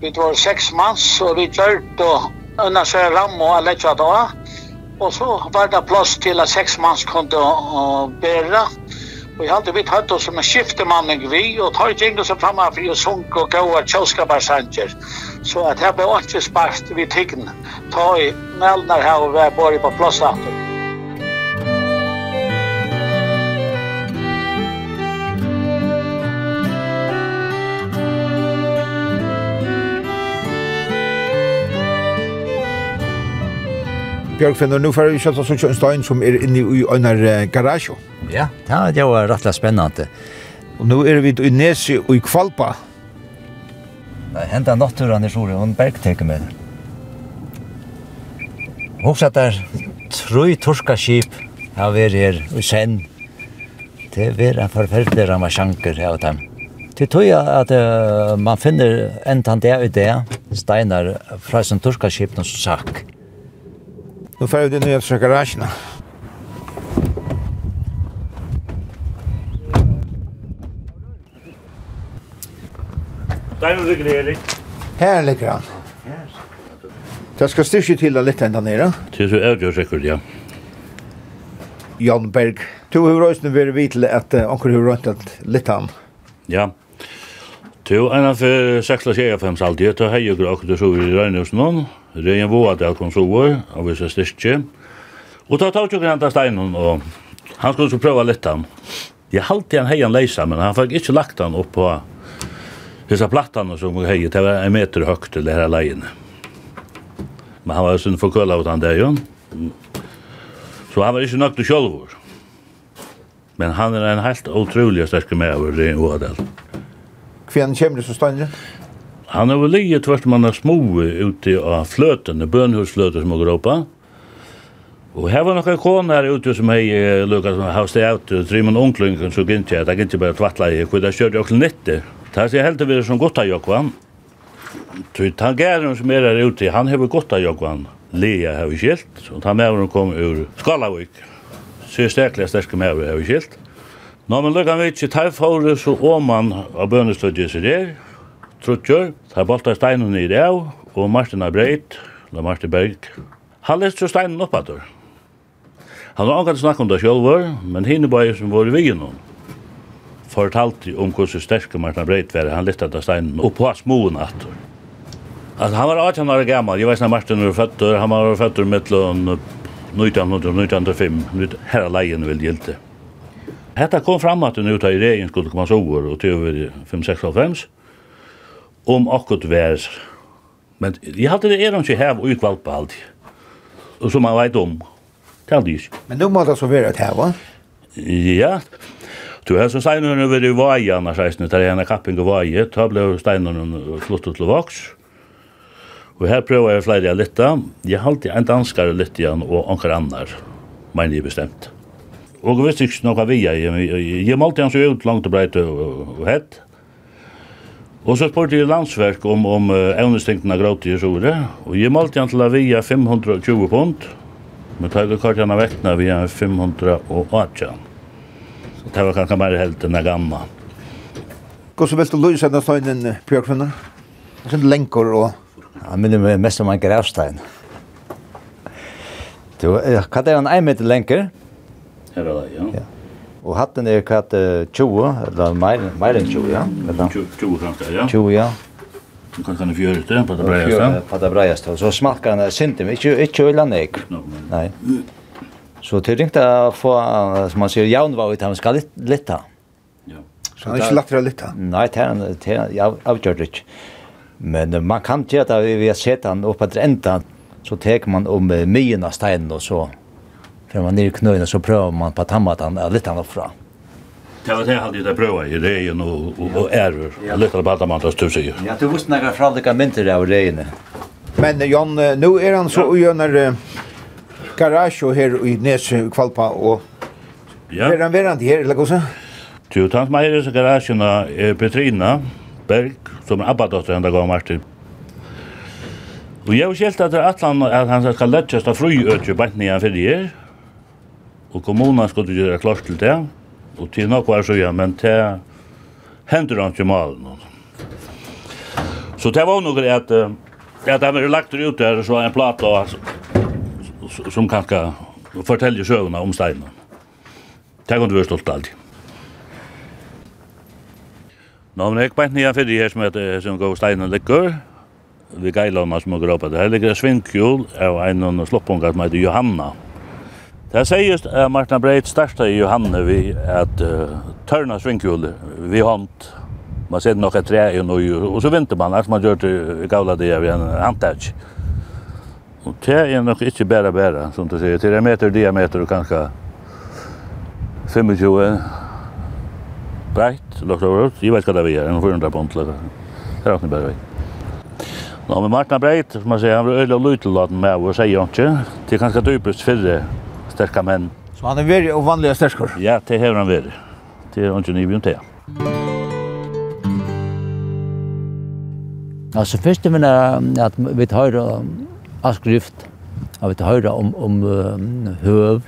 vi var seks mans og vi gjort og unna sig ram och lägga da. Og så var det plass til at seks mans kunde bære. Og jeg hadde vidt hatt oss som en skiftemanning vi, og tar ikke ingen som fremme for å sunke og gå av kjølskaparsanger. Og Så at her ble ikke sparst vi tykken. Ta i meldene her og være bare på plass etter. Bjørk finner nu för kött så en stein som är inne i en garage. Ja, det var rätt spännande. Och nu är vi i Nesi och i Kvalpa Henta naturen i sjore, hon bergteker med. Hoksat der, troi torska skip, har vært her i sen. Det er en forferdelig ramasjanker her og dem. Det tror jeg at uh, man finner enten det og det, steiner fra sin torska skip, som sagt. Nå får vi det nye til garasjen. Där är reglering. Här ligger han. Det ska styrka till det lite ända nere. Till så är det säkert, ja. Jan Berg, du har rösten varit vid till att anker har rönt att lite han. Ja. Du, en av sexla tjejer fem saltier, då har grak. också så i Rönnhusen. Det är en våad där kom så var, av vissa styrka. Och då tar jag gränta steinen och han skulle så pröva lite han. Jag halte han hejan leisa, men han fikk ikke lagt han opp på Dessa plattan som hon höjer, det var en meter högt til det här lejen. Men han var ju sin forkøla åt han där ju. Så han var inte nöjd till självor. Men han er en helt utrolig sterk med over det och Adel. Kvinnan kommer så stannar Han har väl ligget tvärst man har små ute av flöten, bönhusflöten som går oppe. Og her var nokre kone her ute som hei lukket som hauste ut, man Onklingen, så gynnt jeg, det gynnt jeg bare tvattla i, hvor det kjørte jo klinetter. Det er helt det som godt av Jokvan. Ty gæren som er der ute, han har gott av Jokvan. Lea har vi skilt, og han med henne kom ur Skalavik. Så er sterklig sterske med henne har vi skilt. Nå, men lukka vi ikke, tar fore så åman av bønestøtjes i der, trutjør, tar bolta steinen i det av, og Martin er breit, la Martin Berg. Han lest så steinen oppater. Han har angat snakk om det sjølver, men hinne bare som var i viggen henne fortalte om hvordan sterke Martin Breit var, han lyttet av steinen og på smoen atter. Altså, han var 18 år gammal, Jag vet när Martin var føtter, han var född føtter mellom 1905, Här är lejen väl gjelte. Hetta kom fram att nu tar i regn skulle komma så år och till över 565 om akkurat vär. Men jag hade det är de inte här och utvalt på allt. Och som man vet om. Tell dig. Men då måste så vara det här va? Ja, Du har så steinerne ved i vaje, annars reisende, der er en kapping og vaje, da ble steinerne sluttet til vaks. Og her prøver jeg flere litt, jeg halte en danskare litt igjen, og anker annar, mener jeg bestemt. Og jeg visste ikke noe vi er, jeg malte han så ut langt og breit og hett. Og så spurte jeg landsverk om, om evnestinkene gråte i sore, og jeg malte han til å via 520 pund, men tar jeg kart han vektene via 518 det var kanskje mer helt enn det gamle. Hvordan vil du løse denne støynen, Bjørkvinne? Det er lenker og... Jeg minner mest om en gravstein. Du, hva er en en meter lenker? Her er det, ja. ja. Og hatten er hva er 20, eller mer, mer enn 20, ja? 20 kanskje, ja. 20, ja. Du kan kan fjøre det på det breieste. På det breieste, så smakker han sinter, ikke, ikke øyla nek. Nei. Så det ringte å få, som man sier, jaun var ut, han skal litt, litt Ja. Så han er ikke lagt til å lytta? Nei, det er han avgjørt ikke. Men man kan gjøre det vi har sett han oppe etter enda, så teker man om myen av steinen og så, før man ned i knøyene, så prøver man på tammatan å litt han oppfra. Det var det jeg hadde det pröva i rejen og, og ärvor. Jag Litt av man som du sier. Ja, du visste noen från det mynter av rejen. Men Jan, nu er han så och gör garage og her i Nes kvalpa og Ja. Er han verandi her, eller hvordan? Du, tant meg her i garasjen er Petrina Berg, som er abbadotter enda gav Martin. Og jeg har skjelt at det er Atlan at han skal lettjast av fruøtje bant nye fyrir her. og kommunen skulle gjøre klart til det og til nok var så ja, men det hender han ikke malen. Så det var nok at at han var lagt ut der så en plat og som kanskje forteller søvnene om steinen. Det kan du være stolt alltid. Nå, men jeg bænt nye fyrir her som heter som går steinen ligger. Vi geilana som går opp. Her ligger svinkjul av en sloppunga som heter Johanna. Det sies at Martin Breit starta i Johanne vi at uh, tørna svinkjul vi hånd. Man ser nok et tre i og så vinter man, altså man gjør til gavla det av en handtag. Og det er nok ikke bare bare, som du sier. Det er meter diameter og kanskje 25 breit, lagt over ut. Jeg vet hva det er, en 400 pund. Det er ikke bare vei. Nå, men Martin Breit, som man sier, han var øyla lutelaten med og sier han ikke. Det er kanskje dypest fyrre sterke menn. Så han er veldig uvanlig sterskor? Ja, det hever han veldig. Det er han ikke nybegynt til. Altså, først er det at vi tar av skrift, av et høyre om, om uh, høv.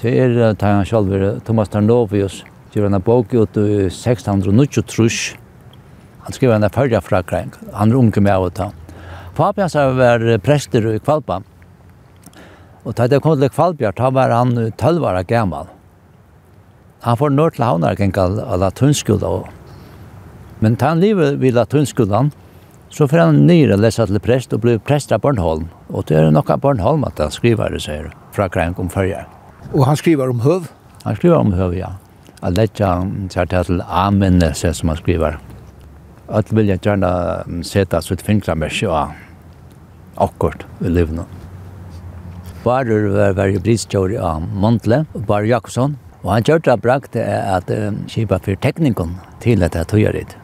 Det er tar han selv, Thomas Tarnovius, gjør han en bok ut i 1693. Han skriver en førre fra Krenk, han er unge med av ta. Fabian sa var prester i Kvalpa. Og da det kom til Kvalbjørn, da var han 12 år gammel. Han får nord til havner, gikk av latunskolen. Men da han lever ved latunskolen, Så får han nyr og lesa til prest og blir prest av Bornholm. Og det er nok av Bornholm at han skriver det, sier fra Krenk om førje. Og han skriver om høv? Han skriver om høv, ja. Jeg lette han til Amen, sier som han skriver. Alt vil jeg gjerne sette sitt finklamersk og akkurat i livene. Barer var veldig bristkjør av Montle, Barer Jakobsson. Og han gjør det brakt at um, kjipa for teknikon til dette tøyeritt.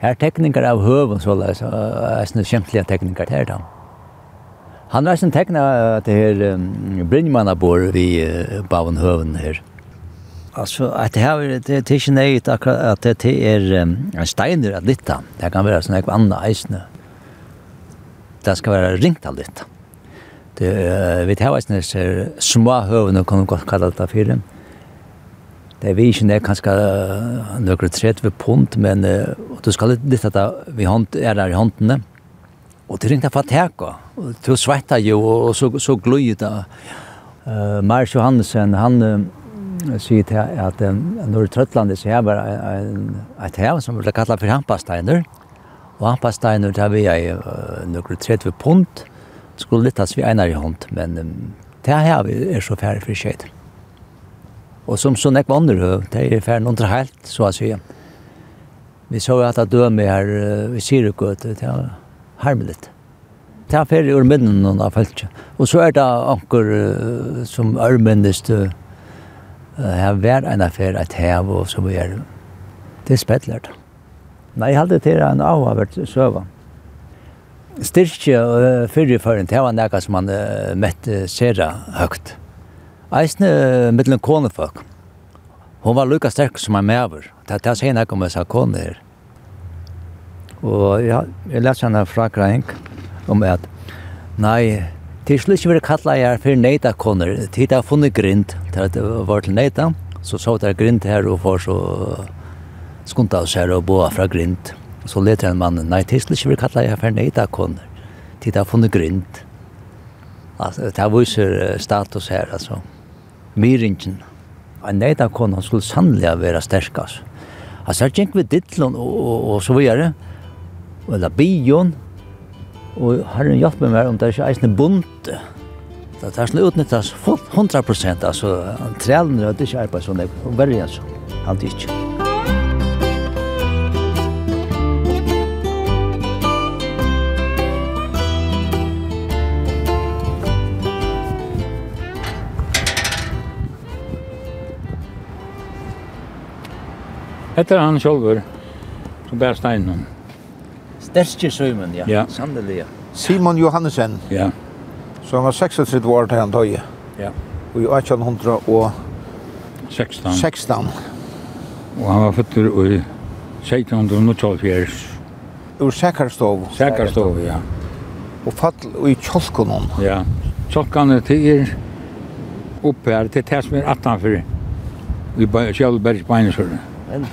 Her tekningar av høven, så er det kjempelige tekningar her da. Han har sin tekna det her um, Brynjmannabor vi uh, baven høven her. Altså, at det her, det, det er ikke nøyt akkurat at det, er um, steiner av litt Det kan være sånn ekve andre eisene. Det skal være ringt av litt. Det, uh, vi tar eisene ser små høven, og kan godt kalla det for. Det vi ikke ned kanskje nøkker tret ved punt, men uh, du skal litt at vi hånd, er der i håndene. Og det ringte for teka. Du svetta jo, og så, så gløy det. Uh, Mars Johansen, han uh, sier til at um, når Trøtlandet så er bare et hev som ble kallet for hampasteiner. Og hampasteiner, der vi er uh, noen tret ved punt, skulle litt at vi einar i hånd, men um, det her er så færre for skjøyden. Og som så nekva høv, det er færre noen helt, så å si. Vi så at det døme her uh, i Syrikøt, det er harmelig. Det er færre ur minnen noen av feltje. Og så er det anker uh, som ørmennest, her hver en affær et hev og så vi er. Det er spettlert. Nei, jeg hadde til en av har vært søva. Styrkje og fyrreføring, det var nekka som han mette sera høgt. Eisne mittlen konefolk. Hon var lukka sterk som en mever. Det er sen jeg kom med seg kone her. Og ja, jeg leser henne fra Kraink om at nei, det er slik vi kallar jeg for neita koner. Tid har funnet grind. Det var til neita. Så så det er grind her og får så skunta oss her og boa fra grind. Så leter en mann, nei, det er slik vi kallar jeg for neita koner. Tid har funnet grind. Altså, det viser status her, altså. Mm myringen. En neida kona skulle sannlega være sterkast. Altså, her gikk vi dittlån og, og, og så videre, eller bion, og herren hjelp meg mer om det er ikke eisne bunt. Det er sånn utnyttas 100 prosent, altså, trælene er ikke arbeid sånn, og verre altså. så, alltid ikke. Hetta er han sjálfur som bær steinen. Sterske Simon, ja. ja. Sannelig, ja. Simon Johannesen. Ja. Så han var 36 år til han tøye. Ja. Og i 1816. 16. Og han var født i 1784. Ur Sækarstov. Sækarstov, ja. Og fall i Kjolkonon. Ja. Kjolkunnen til er oppe her, til det som er 18 for. Vi kjølbergsbeinesjøren. Men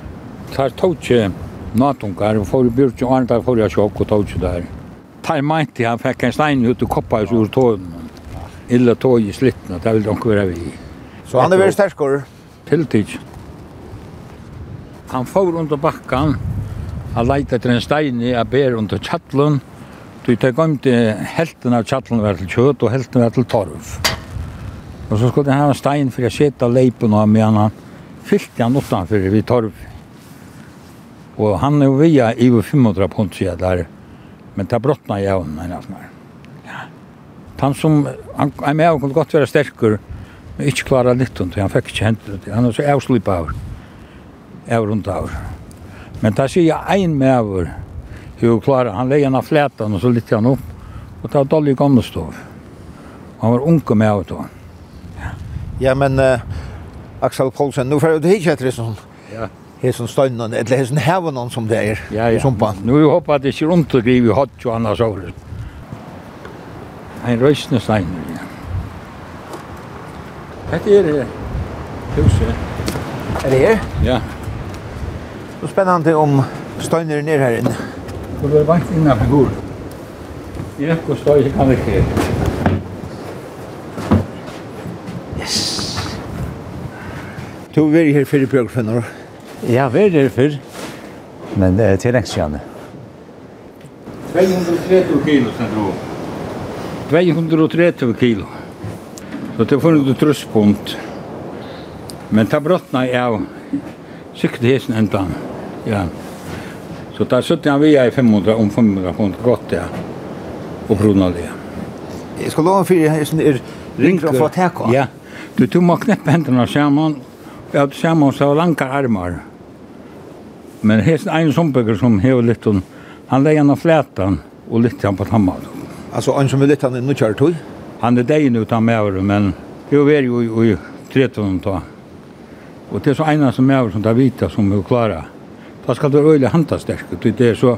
tar tåkje natungar og får byrkje og andre får jeg sjokk og tåkje der. Tar meinte han fikk en stein ut og koppa ut ur tågen. Illa tåg i slittna, det vil de ikke være vi. Så han er veldig sterskår? Tiltid. Han får under bakkan, han leita etter en stein i ber under tjattlun, Du tar om helten av tjattlen var til kjøtt og helten var til torv. Og så skulle han ha en stein for å sette leipen av med han. fyllte han utanfor vid torv. Og han er jo via i 500 pund siden der, men det brottna i jævn, men alt mer. Ja. Han som, han er med og kunne godt være sterkur, men ikke klara litt rundt, han fikk ikke hentet det, han er så avslipa av, av rundt av. Men det sier ein med av, jo klara, han leie han av flætan og så litt han opp, og det var dårlig gamle stov. Han var unge med av det. Ja, ja men uh, Axel Poulsen, nu får du ikke etter det sånn hesen stønnen, eller hesen hevnen som det er ja, ja. i sumpan. Nå håper jeg det ikke rundt å griver i hatt og annars over. En røysne stein. ja. Hette er det huset. Er det her? Ja. Så spennende om støyner ned her inne. Hvor er vant innan figur? Jeg vet hvor støy kan det ikke. Yes. Du er her fyrir bjørgfinner. Ja. Jeg har vært der før, men det er til lengst igjen. 230 kilo, sen du. 230 kilo. Så det får du trusspunkt. Men ta brottna jeg av sikkert hesen enda. Ja. Så der sitter han via i 500 om 500 pund. gott ja. Och brunna det. Jeg skal lov for jeg er ringt å få teka. Ja. Du, tog må kneppe händerna samman Vi hadde sammen så lange armar. Men hesten en sombygger som hever litt, han leier han av flätan og litt han på tamma. Altså, han som er litt han er nukkjær tog? Han er deg nu med men jo er jo i 13 ta. Og det er så ena som er som tar vita som er klara. Da skal du øyelig hanta sterk, det er så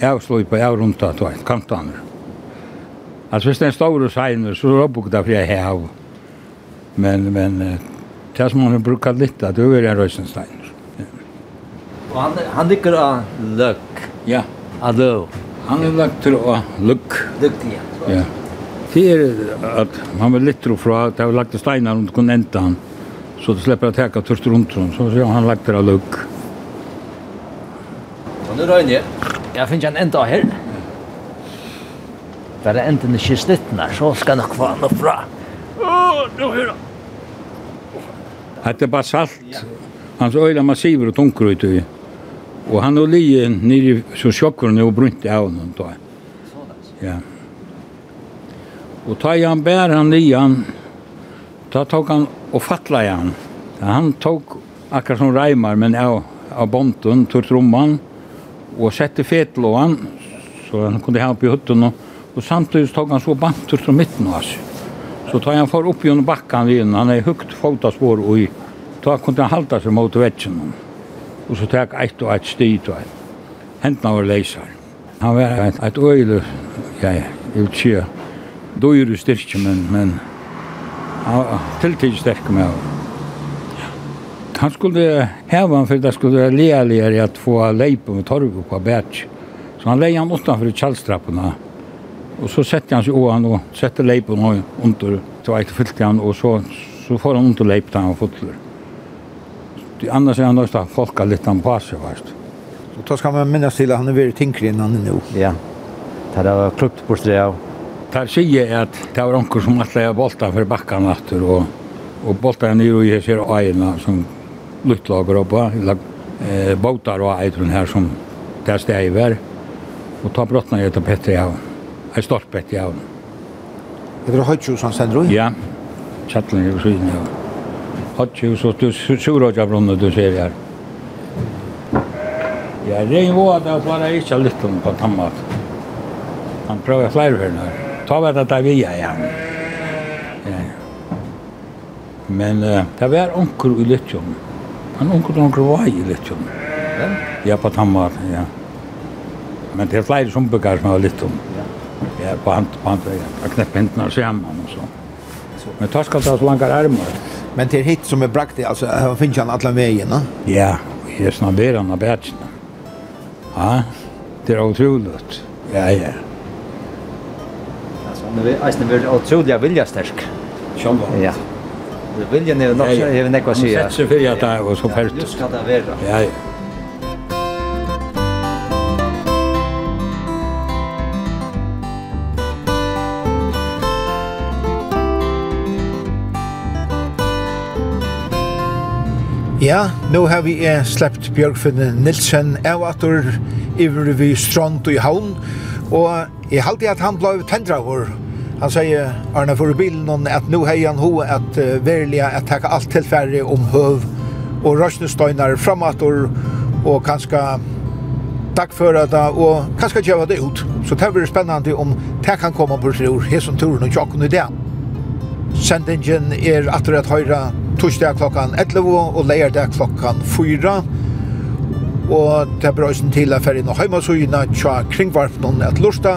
avsløy på avrunta ta, kantaner. Altså, hvis det er en stor seiner, så er det oppbukta fri hev. Men, men, Det som man brukar lite, det er en Rösenstein. Og han, han tycker av løk. Ja. Av löck. Han er löck til å löck. Löck, ja. Ja. Det er at man vil litt tro fra at jag har lagt steinar rundt det kunde han. Så det slipper å häka tørst rundt sånn, Så säger han lagt det av löck. Og nu røyner jeg. Jeg finner en ända här. Bara enten i kistlitten her, så ska nog vara något bra. Åh, nu hör jag er basalt, han så øyla massiver og tunker ut i. Og han og lige nere så sjokkerne og brunte av honom da. Ja. Og ta han bær han lige da ta tok han og fatla han. Han tok akkurat som reimar, men av, av bonten, tur tromman, og sette fetel og han, så han kunne hjelpe i hutten, og, og samtidig tok han så bantur til mitten av seg. Så tar han för upp genom backen igen. Han er högt fotaspår og i ta kunde han halta seg mot vetsen. Og så tog og och ett stig då. Händerna var läsar. Han var ett, ett öjle, ja, jeg vil säga, dyr styrke, men, men han tilltid styrke med han. Han skulle häva han for det skulle være lealigare at få lejp med torv på bärt. Så han lejde han utanför kjallstrapporna Og så sette han seg oan og sette leipen under. Så var ikke fyllt han, og så, så får han under leipen da han fotler. Det annars er han nøyst folk har litt han på seg, veist. Så da skal man minnes til at han er veldig tinkere enn han er nå. Ja, det var klubbt bort det av. Det sier at det var onker som alltid er bolta for bakkan atter, og, og bolta er nere og jeg ser øyene som luttlager oppe, eller eh, båtar og eitrun her som det steg var. Og ta brottene etter Petri av. Ja en stolpet i havn. Det var høytjus han sender Ja, kjattelen i syden i havn. Høytjus, og du sur av brunnet du ser her. Ja, det er jo at jeg bare ikke lytte om på tammat. Han prøver flere for henne. Ta vet at jeg vi jeg igjen. Ja. Men uh, det var onker i lytjum. Han onker onker var i lytjum. Ja, på tammat, ja. Men det er flere som begar som har lytjum. Ja ja, på hand, på hand, jag knäpp händerna samman och så. Men tar ska ta så långa armar. Men till hit som är brakt det alltså han finns han alla vägen, va? Ja, det är snart där han har Ja. Det är otroligt. Ja, ja. Alltså han är isen vill otroligt vilja stark. Sjön Ja. Det vilja är nog så även säga. Sätt sig för att det var så fält. Just ska det vara. Ja, ja. Ja, nu har vi eh, släppt Björkfinn Nilsen av att över vid strand i havn. Og jeg halte at han ble tendra over. Han sier, Arne for bilen, at nu har han ho at uh, verliga at taka alt tilfærre om høv og framåt framator og kanskje dagføra det og kanskje gjøre det ut. Så det blir spennende om det kan komme på tur, hesson turen og tjokken i det. Sendingen er atter at høyre torsdag klokkan 11 og leirdag klokkan 4. Og det er brøysen øyne til at ferien og heimasøyene tja kringvarpnån et lorsta.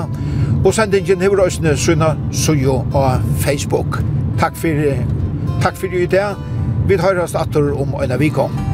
Og sendingen hever øyne søyne søyo av Facebook. Takk for, takk for i dag. Vi høres atter om en av vikong.